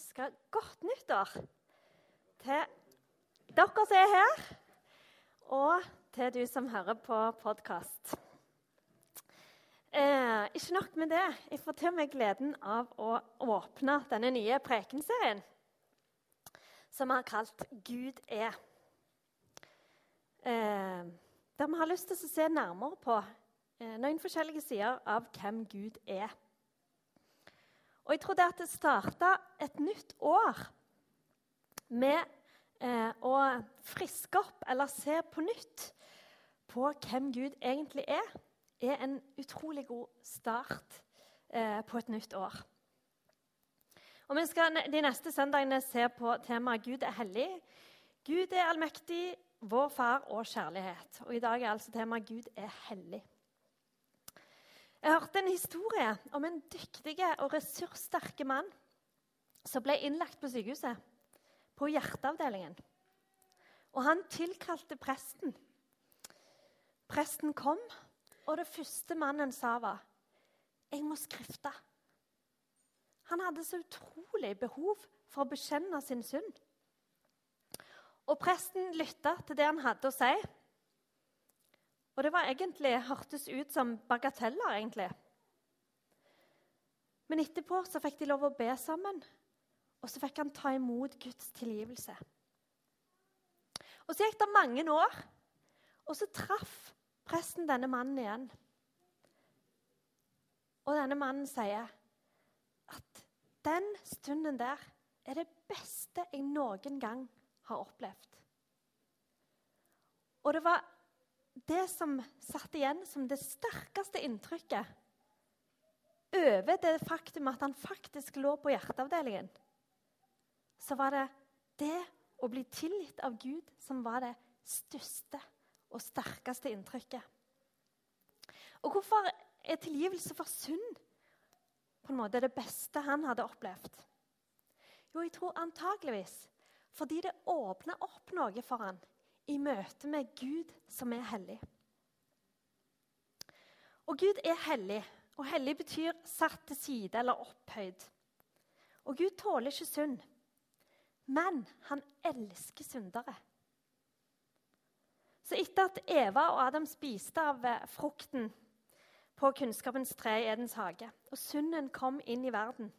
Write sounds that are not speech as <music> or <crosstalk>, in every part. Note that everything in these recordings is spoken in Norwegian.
ønske godt nyttår til dere som er her, og til du som hører på podkast. Eh, ikke nok med det. Jeg får til meg gleden av å åpne denne nye prekenserien som vi har kalt 'Gud er'. Eh, der vi har lyst til å se nærmere på eh, noen forskjellige sider av hvem Gud er. Og jeg trodde at det starta et nytt år med eh, å friske opp eller se på nytt på hvem Gud egentlig er, er en utrolig god start eh, på et nytt år. Og Vi skal de neste søndagene se på temaet 'Gud er hellig'. Gud er allmektig, vår far og kjærlighet. Og I dag er altså temaet 'Gud er hellig'. Jeg hørte en historie om en dyktig og ressurssterke mann som ble innlagt på sykehuset, på hjerteavdelingen. Og han tilkalte presten. Presten kom, og det første mannen sa, var 'Jeg må skrifte'. Han hadde så utrolig behov for å bekjenne sin synd. Og presten lytta til det han hadde å si. Og det var egentlig, hørtes ut som bagateller, egentlig. Men etterpå så fikk de lov å be sammen, og så fikk han ta imot Guds tilgivelse. Og Så gikk det mange år, og så traff presten denne mannen igjen. Og denne mannen sier at den stunden der er det beste jeg noen gang har opplevd. Og det var det som satt igjen som det sterkeste inntrykket over det faktum at han faktisk lå på hjerteavdelingen, så var det det å bli tilgitt av Gud som var det største og sterkeste inntrykket. Og hvorfor er tilgivelse for synd på en måte det beste han hadde opplevd? Jo, jeg tror antageligvis fordi det åpna opp noe for han i møte med Gud som er hellig. Og Gud er hellig, og hellig betyr satt til side eller opphøyd. Og Gud tåler ikke synd, men han elsker syndere. Så etter at Eva og Adam spiste av eh, frukten på kunnskapens tre i Edens hage, og synden kom inn i verden,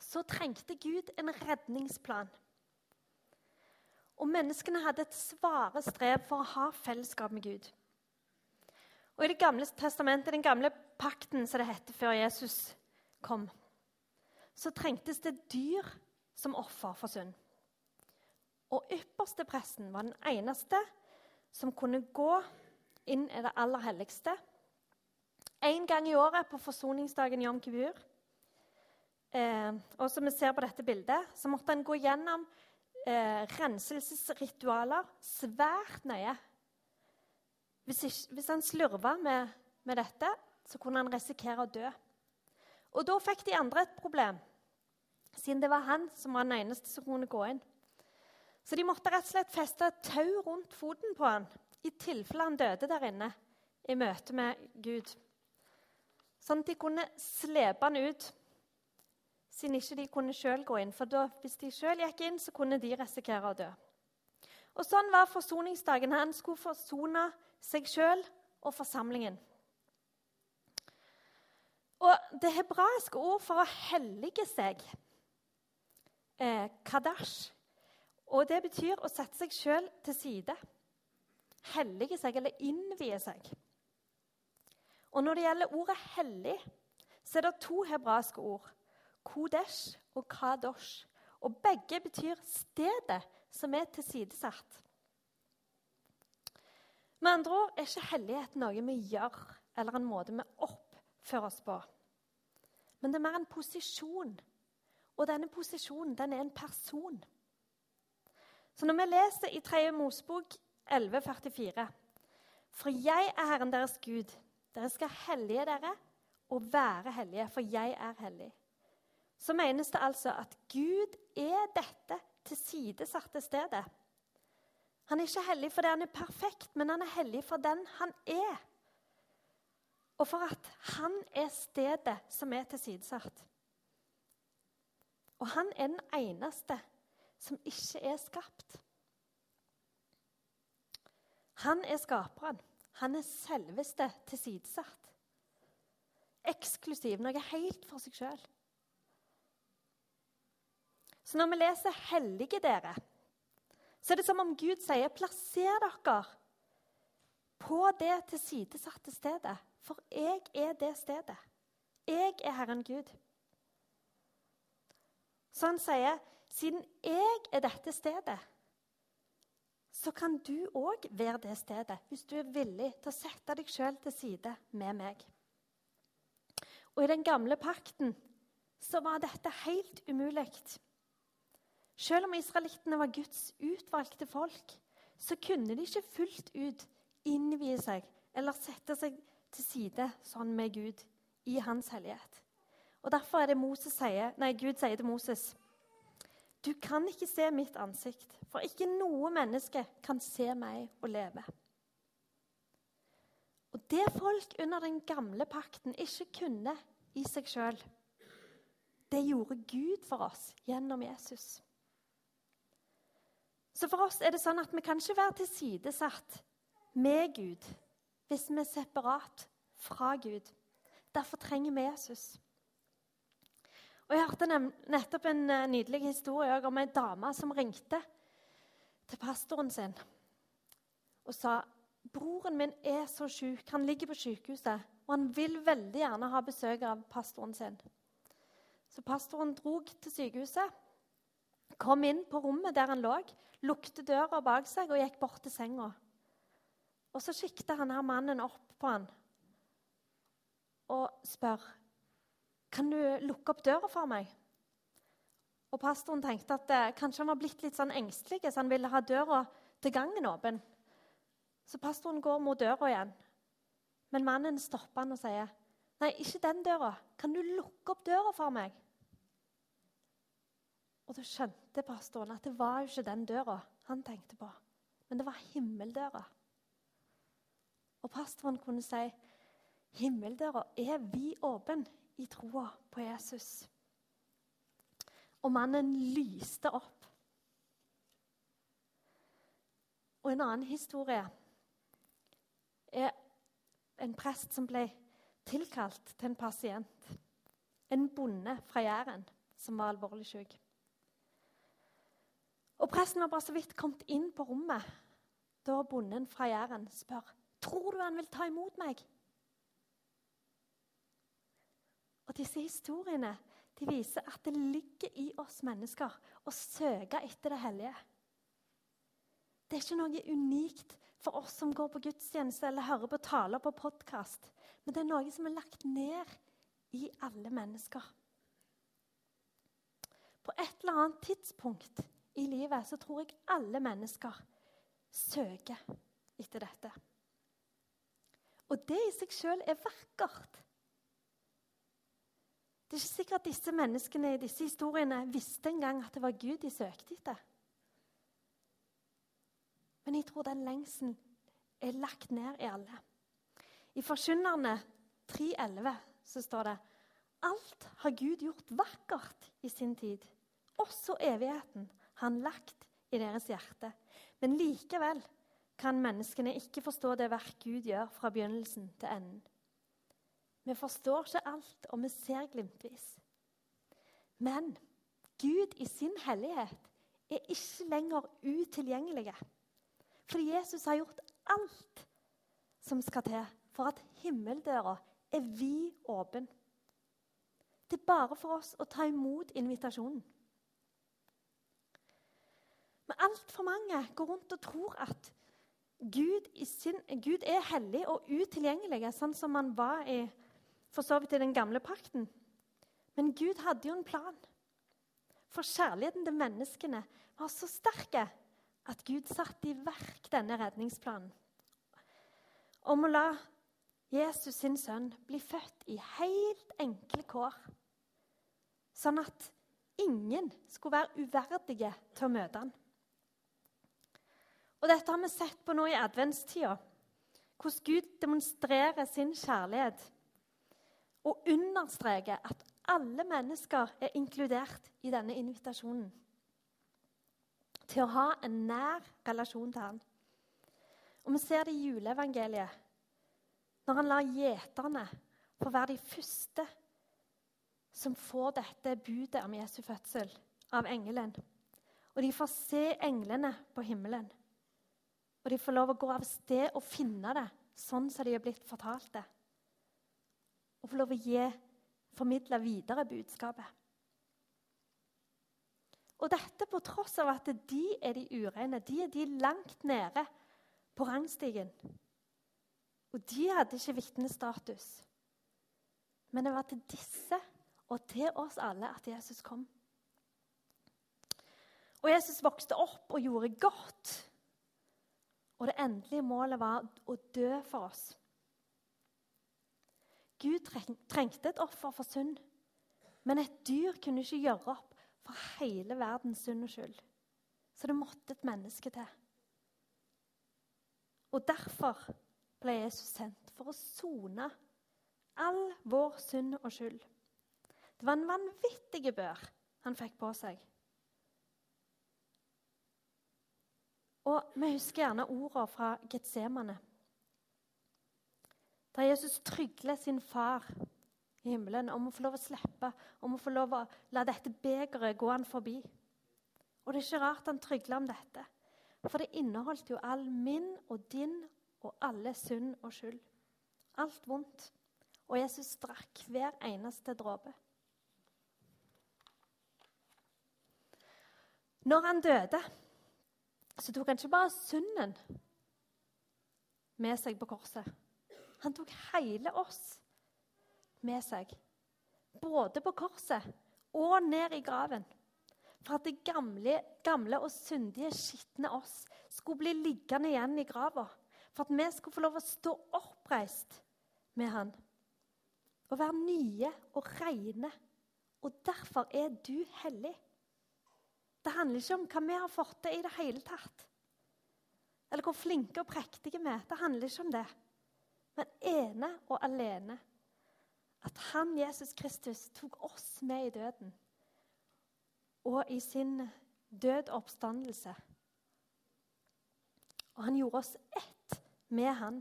så trengte Gud en redningsplan. Og menneskene hadde et svare strev for å ha fellesskap med Gud. Og I Det gamle testamentet, den gamle pakten, som det heter før Jesus kom, så trengtes det dyr som offer for synd. Og ypperste presten var den eneste som kunne gå inn i det aller helligste en gang i året på forsoningsdagen Jom Kibur. Eh, og som vi ser på dette bildet, så måtte han gå gjennom eh, renselsesritualer svært nøye. Hvis, ikke, hvis han slurva med, med, dette, så kunne han risikere å dø. Og Da fikk de andre et problem, siden det var han som var den eneste som kunne gå inn. Så de måtte rett og slett feste et tau rundt foten på han, i tilfelle han døde der inne i møte med Gud. Sånn at de kunne slepe han ut siden ikke de kunne sjøl gå inn. For da, hvis de sjøl gikk inn, så kunne de risikere å dø. Og Sånn var forsoningsdagen. Han skulle forsone seg sjøl og forsamlingen. Og Det hebraiske ord for å hellige seg, eh, kadash, og det betyr å sette seg sjøl til side. Hellige seg eller innvie seg. Og Når det gjelder ordet 'hellig', så er det to hebraiske ord. Kodesh og Kadosh. Og begge betyr stedet som er tilsidesatt. Med andre ord er ikke hellighet noe vi gjør, eller en måte vi oppfører oss på. Men det er mer en posisjon. Og denne posisjonen den er en person. Så når vi leser i 3. Mosbok 11,44 For jeg er Herren deres Gud. Dere skal hellige dere og være hellige, for jeg er hellig så menes det altså at Gud er dette tilsidesatte stedet. Han er ikke hellig fordi han er perfekt, men han er hellig for den han er. Og for at han er stedet som er tilsidesatt. Og han er den eneste som ikke er skapt. Han er skaperen. Han er selveste tilsidesatt. Eksklusiv, noe helt for seg sjøl. Så når vi leser 'hellige dere', så er det som om Gud sier 'plasser dere på det tilsidesatte stedet', for jeg er det stedet. Jeg er Herren Gud. Så han sier, 'Siden jeg er dette stedet', så kan du òg være det stedet hvis du er villig til å sette deg sjøl til side med meg. Og i den gamle pakten så var dette helt umulig. Selv om israelittene var Guds utvalgte folk, så kunne de ikke fullt ut innvie seg eller sette seg til side sånn med Gud i hans hellighet. Og Derfor er det Moses sier, nei, Gud sier til Moses Du kan ikke se mitt ansikt, for ikke noe menneske kan se meg og leve. Og Det folk under den gamle pakten ikke kunne i seg sjøl, det gjorde Gud for oss gjennom Jesus. Så for oss er det sånn at vi kan ikke være tilsidesatt med Gud hvis vi er separat fra Gud. Derfor trenger vi Jesus. Og Jeg hørte nettopp en eh, nydelig historie om ei dame som ringte til pastoren sin og sa broren min er så syk, han ligger på sykehuset, og han vil veldig gjerne ha besøk av pastoren sin. Så pastoren dro til sykehuset, kom inn på rommet der han lå, lukte døra bak seg og gikk bort til senga. Og Så kikket han her mannen opp på han og spør kan du lukke opp døra for meg. Og Pastoren tenkte at eh, kanskje han var blitt litt sånn engstelig, så han ville ha døra til gangen åpen. Så pastoren går mot døra igjen. Men mannen stopper han og sier, 'Nei, ikke den døra. Kan du lukke opp døra for meg?' Og da skjønte pastoren at det var jo ikke den døra han tenkte på, men det var himmeldøra. Og pastoren kunne si himmeldøra er vid åpen i troa på Jesus. Og mannen lyste opp. Og en annen historie er en prest som ble tilkalt til en pasient. En bonde fra Jæren som var alvorlig syk. Og Presten var bare så vidt kommet inn på rommet da bonden fra Jæren spør tror du han vil ta imot meg. Og Disse historiene de viser at det ligger i oss mennesker å søke etter det hellige. Det er ikke noe unikt for oss som går på gudstjeneste eller hører på taler på podkast, men det er noe som er lagt ned i alle mennesker. På et eller annet tidspunkt i livet så tror jeg alle mennesker søker etter dette. Og det i seg sjøl er vakkert. Det er ikke sikkert at disse menneskene i disse historiene visste engang at det var Gud de søkte etter. Men jeg tror den lengselen er lagt ned i alle. I Forkynnerne 3.11 så står det Alt har Gud gjort vakkert i sin tid. Også evigheten han lagt i deres hjerte. Men likevel kan menneskene ikke forstå det verk Gud gjør fra begynnelsen til enden. Vi forstår ikke alt, og vi ser glimtvis. Men Gud i sin hellighet er ikke lenger utilgjengelige. Fordi Jesus har gjort alt som skal til for at himmeldøra er vid åpen. Det er bare for oss å ta imot invitasjonen. Men altfor mange går rundt og tror at Gud, sin, Gud, er hellig og utilgjengelig, sånn som han var i, for så vidt i den gamle pakten. Men Gud hadde jo en plan. For kjærligheten til menneskene var så sterk at Gud satte i verk denne redningsplanen. Om å la Jesus sin sønn bli født i helt enkle kår. Sånn at ingen skulle være uverdige til å møte ham. Og Dette har vi sett på nå i adventstida. Hvordan Gud demonstrerer sin kjærlighet og understreker at alle mennesker er inkludert i denne invitasjonen til å ha en nær relasjon til han. Og Vi ser det i juleevangeliet, når han lar gjeterne få være de første som får dette budet om Jesu fødsel av engelen. Og de får se englene på himmelen. Og de får lov å gå av sted og finne det sånn som de er blitt fortalt det. Og få lov å gi, formidle videre budskapet. Og dette på tross av at de er de ureine. De er de langt nede på rangstigen. Og de hadde ikke vitnestatus. Men det var til disse og til oss alle at Jesus kom. Og Jesus vokste opp og gjorde godt. Og det endelige målet var å dø for oss. Gud trengte et offer for synd, men et dyr kunne ikke gjøre opp for hele verdens synd og skyld. Så det måtte et menneske til. Og derfor ble Jesus sendt for å sone all vår synd og skyld. Det var en vanvittig bør han fikk på seg. Og Vi husker gjerne ordene fra Getsemane. Da Jesus trygler sin far i himmelen om å få lov å slippe, om å få lov å la dette begeret gå han forbi. Og det er ikke rart han trygler om dette, for det inneholdt jo all min og din og alle synd og skyld. Alt vondt. Og Jesus drakk hver eneste dråpe. Når han døde, så tok han ikke bare synden med seg på korset. Han tok hele oss med seg. Både på korset og ned i graven. For at det gamle, gamle og syndige, skitne oss skulle bli liggende igjen i grava. For at vi skulle få lov å stå oppreist med han. Og være nye og reine. Og derfor er du hellig. Det handler ikke om hva vi har fått til i det hele tatt. Eller hvor flinke og prektige vi er. Det handler ikke om det. Men ene og alene at han, Jesus Kristus, tok oss med i døden. Og i sin død oppstandelse. Og han gjorde oss ett med han.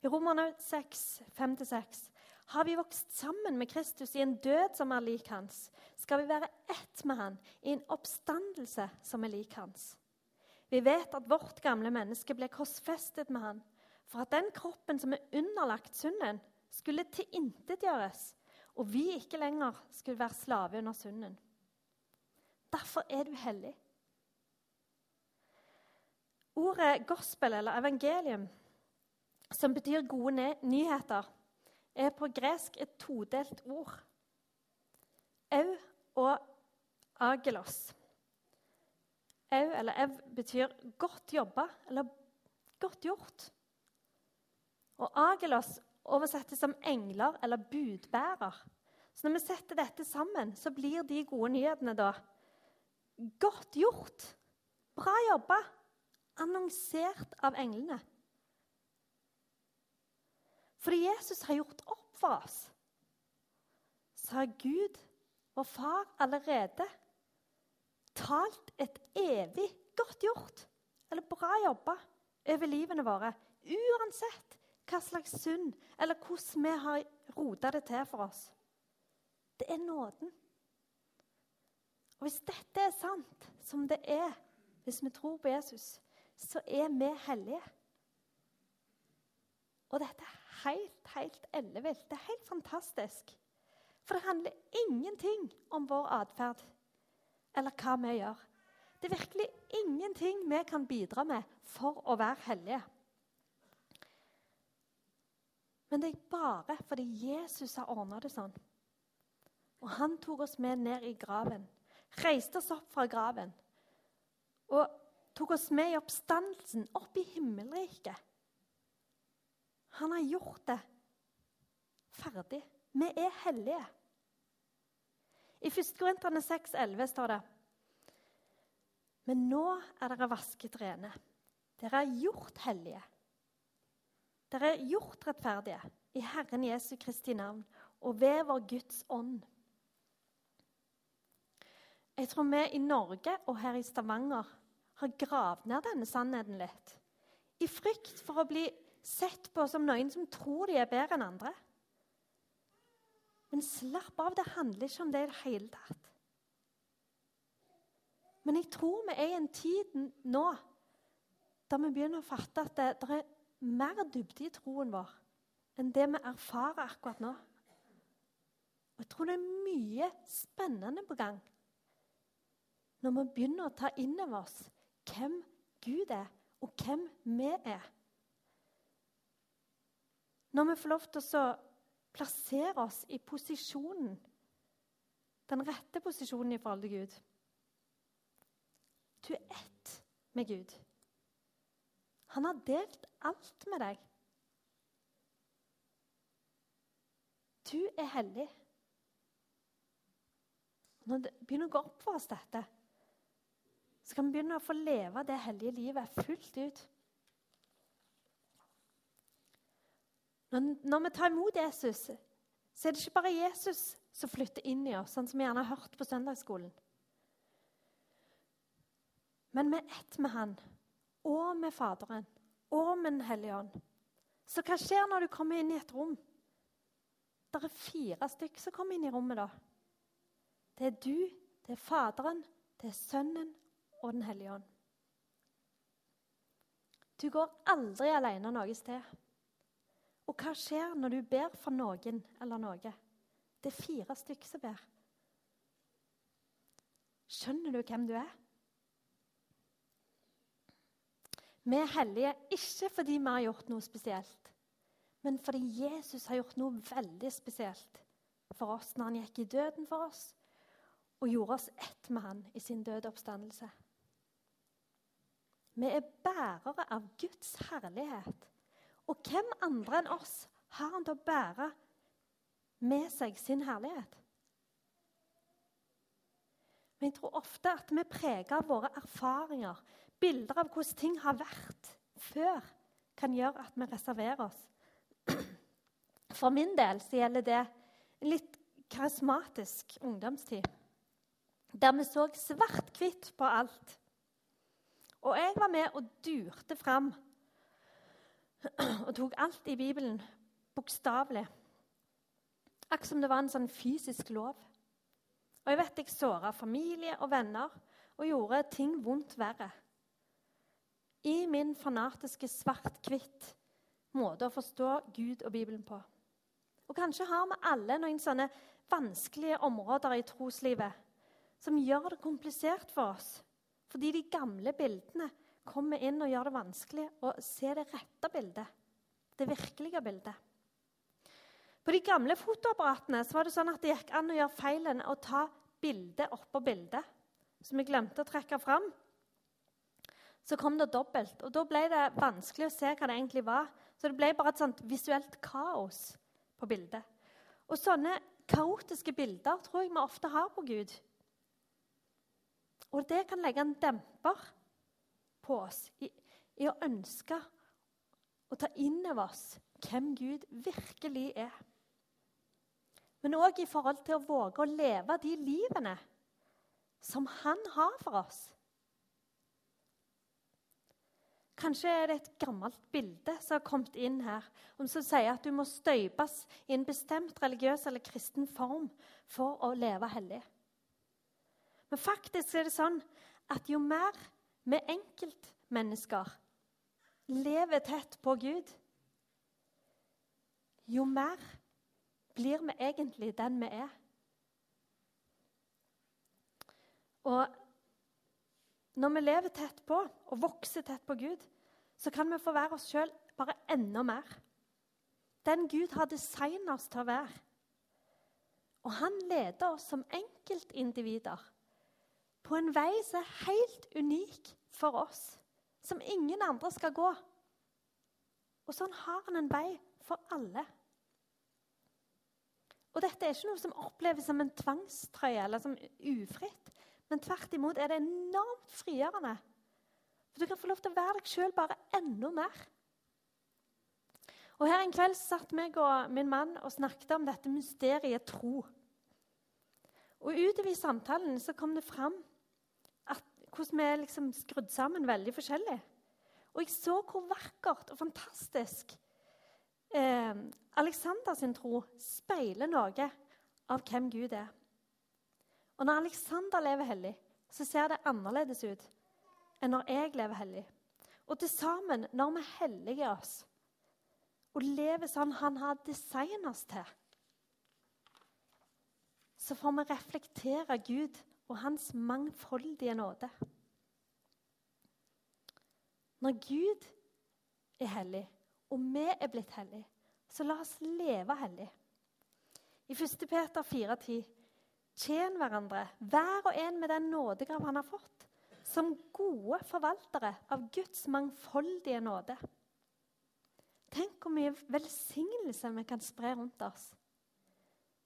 I Romerne 6, 5-6 har vi vokst sammen med Kristus i en død som er lik hans, skal vi være ett med han i en oppstandelse som er lik hans. Vi vet at vårt gamle menneske ble korsfestet med han, for at den kroppen som er underlagt synden, skulle tilintetgjøres, og vi ikke lenger skulle være slave under synden. Derfor er du hellig. Ordet gospel, eller evangelium, som betyr gode nyheter, er på gresk et todelt ord. Au og agelos. Au eller ev betyr godt jobba eller godt gjort. Og agelos oversettes som engler eller budbærer. Så når vi setter dette sammen, så blir de gode nyhetene da godt gjort. Bra jobba. Annonsert av englene. Fordi Jesus har gjort opp for oss, så har Gud, vår far, allerede talt et evig godt gjort eller bra jobba over livene våre. Uansett hva slags synd eller hvordan vi har rota det til for oss. Det er nåden. Og Hvis dette er sant, som det er hvis vi tror på Jesus, så er vi hellige. Og dette er helt, helt ellevilt. Det er helt fantastisk. For det handler ingenting om vår atferd eller hva vi gjør. Det er virkelig ingenting vi kan bidra med for å være hellige. Men det er bare fordi Jesus har ordna det sånn. Og han tok oss med ned i graven, reiste oss opp fra graven og tok oss med i oppstandelsen, opp i himmelriket. Han har gjort det ferdig. Vi er hellige. I 1. Korinterne 6,11 står det Men nå er dere vasket rene. Dere er gjort hellige. Dere er gjort rettferdige i Herren Jesu Kristi navn og ved vår Guds ånd. Jeg tror vi i Norge og her i Stavanger har gravd ned denne sannheten litt. I frykt for å bli sett på som noen som tror de er bedre enn andre. Men slapp av, det handler ikke om det i det hele tatt. Men jeg tror vi er i en tid nå der vi begynner å fatte at det, det er mer dybde i troen vår enn det vi erfarer akkurat nå. Og Jeg tror det er mye spennende på gang når vi begynner å ta inn over oss hvem Gud er, og hvem vi er. Når vi får lov til å plassere oss i posisjonen, den rette posisjonen i forhold til Gud. Du er ett med Gud. Han har delt alt med deg. Du er hellig. Når det begynner å gå opp for oss dette, så kan vi begynne å få leve det hellige livet fullt ut. Når, vi tar imot Jesus, så er det ikke bare Jesus som flytter inn i oss, sånn som vi gjerne har hørt på søndagsskolen. Men vi er ett med Han og med Faderen og med Den hellige ånd. Så hva skjer når du kommer inn i et rom? Det er fire stykker som kommer inn i rommet da. Det er du, det er Faderen, det er Sønnen og Den hellige ånd. Du går aldri alene noe sted. Og hva skjer når du ber for noen eller noe? Det er fire stykker som ber. Skjønner du hvem du er? Vi er hellige ikke fordi vi har gjort noe spesielt, men fordi Jesus har gjort noe veldig spesielt for oss når han gikk i døden for oss og gjorde oss ett med han i sin døde oppstandelse. Vi er bærere av Guds herlighet. Og hvem andre enn oss har han til å bære med seg sin herlighet? Men jeg tror ofte at vi preger av våre erfaringer, bilder av hvordan ting har vært før, kan gjøre at vi reserverer oss. <clears throat> For min del så gjelder det en litt karismatisk ungdomstid. Der vi så svart-hvitt på alt. Og jeg var med og durte fram og tok alt i Bibelen bokstavelig. Akkurat som det var en sånn fysisk lov. Og jeg vet jeg såra familie og venner og gjorde ting vondt verre. I min fanatiske svart-hvitt måte å forstå Gud og Bibelen på. Og kanskje har vi alle noen sånne vanskelige områder i troslivet som gjør det komplisert for oss. Fordi de gamle bildene kommer inn og gjør det vanskelig å se det rette bildet. Det virkelige bildet. På de gamle fotoapparatene var det sånn at det gikk an å gjøre feilen å ta bildet oppå bildet, som vi glemte å trekke fram. Så kom det dobbelt, og da ble det vanskelig å se hva det egentlig var. Så det ble bare et sånt visuelt kaos på bildet. Og sånne kaotiske bilder tror jeg vi ofte har på Gud. Og det kan legge en demper på oss i, i å ønske å ta inn over oss hvem Gud virkelig er men òg i forhold til å våge å leve de livene som han har for oss. Kanskje er det et gammelt bilde som har kommet inn her, om som sier at du må støypes i en bestemt religiøs eller kristen form for å leve hellig. Men faktisk er det sånn at jo mer vi enkeltmennesker lever tett på Gud, jo mer blir vi egentlig den vi er? Og når vi lever tett på og vokser tett på Gud, så kan vi få være oss sjøl bare enda mer. Den Gud har designet oss til å være. Og han leder oss som enkeltindivider på en vei som er helt unik for oss, som ingen andre skal gå. Og sånn har han en vei for alle. Og dette er ikke noe som oppleves som en tvangstrøye eller som ufritt. Men tvert imot er det enormt frigjørende. For du kan få lov til å være deg sjøl bare enda mer. Og her En kveld satt meg og min mann og snakket om dette mysteriet tro. Og Utover i samtalen så kom det fram hvordan vi er liksom skrudd sammen veldig forskjellig. Og jeg så hvor vakkert og fantastisk eh, Alexander sin tro speiler noe av hvem Gud er. Og når Alexander lever hellig, så ser det annerledes ut enn når jeg lever hellig. Og til sammen, når vi helliger oss og lever sånn han har designet oss til, så får vi reflektere Gud og hans mangfoldige nåde. Når Gud er hellig, og vi er blitt hellige, så la oss leve hellig. I 1. Peter 4,10.: Tjen hverandre, hver og en med den nådegrav han har fått, som gode forvaltere av Guds mangfoldige nåde. Tenk hvor mye velsignelse vi kan spre rundt oss.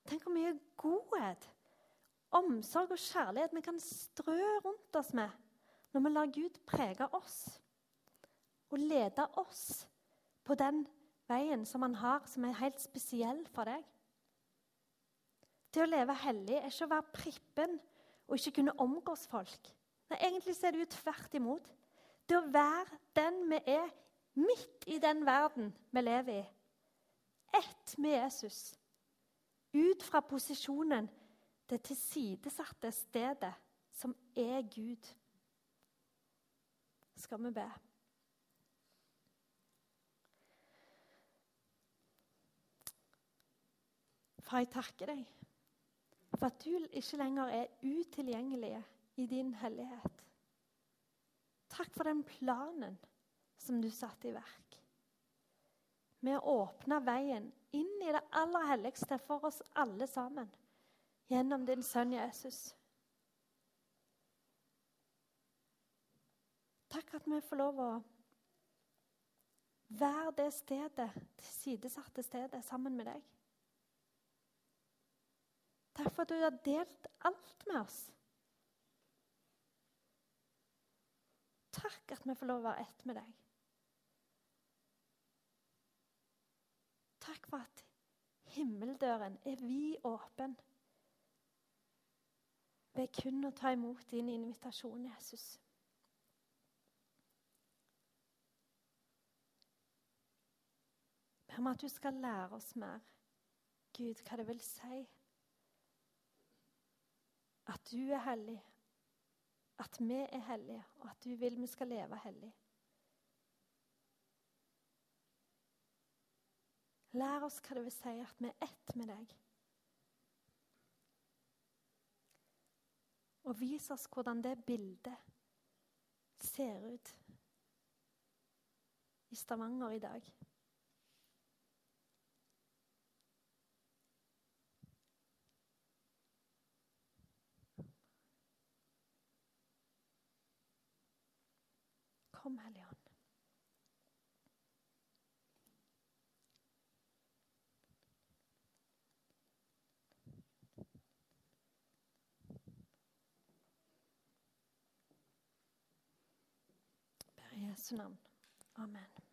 Tenk hvor mye godhet, omsorg og kjærlighet vi kan strø rundt oss med når vi lar Gud prege oss og lede oss på den veien som han har, som er helt spesiell for deg. Det å leve hellig er ikke å være prippen og ikke kunne omgås folk. Nei, Egentlig er det jo tvert imot. Det å være den vi er midt i den verden vi lever i. Ett med Jesus ut fra posisjonen, det tilsidesatte stedet, som er Gud. Skal vi be? Far, jeg takker deg for at du ikke lenger er utilgjengelig i din hellighet. Takk for den planen som du satte i verk med å åpne veien inn i det aller helligste for oss alle sammen gjennom din sønn Jesus. Takk at vi får lov å være det stedet, det sidesatte stedet, sammen med deg. Takk for at du har delt alt med oss. Takk at vi får lov å være ett med deg. Takk for at himmeldøren er vid åpen ved kun å ta imot din invitasjon, Jesus. Ber om at du skal lære oss mer, Gud, hva det vil si at du er hellig, at vi er hellige, og at du vil vi skal leve hellig. Lær oss hva det vil si at vi er ett med deg. Og vis oss hvordan det bildet ser ut i Stavanger i dag. Kom, Hellige Ånd. Jesu navn. Amen.